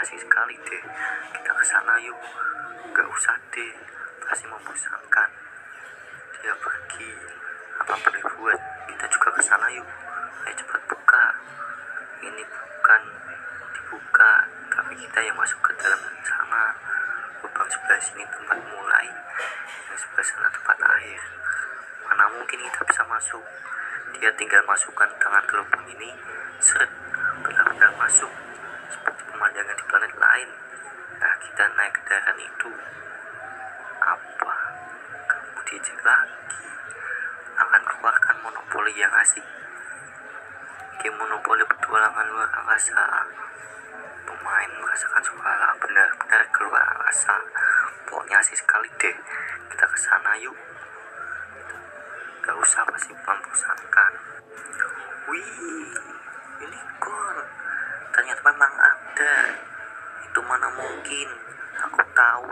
asik sekali deh kita ke sana yuk. Gak usah deh pasti membosankan dia pergi. Apa boleh buat? Kita juga ke sana yuk. Ayo cepat buka. Ini bukan dibuka tapi kita yang masuk ke dalam sana. Lubang sebelah sini tempat mulai. Yang sebelah sana tempat akhir. Mana mungkin kita bisa masuk? Dia tinggal masukkan tangan ke lubang ini. Seret di planet lain. Nah kita naik kendaraan itu. Apa? Kamu diajak lagi. Akan keluarkan monopoli yang asik. Game monopoli petualangan luar angkasa. Pemain merasakan suara benar-benar keluar angkasa. Pokoknya asik sekali deh. Kita ke sana yuk. Gak usah pasti membosankan wih unicorn ternyata memang ada itu mana mungkin? Aku tahu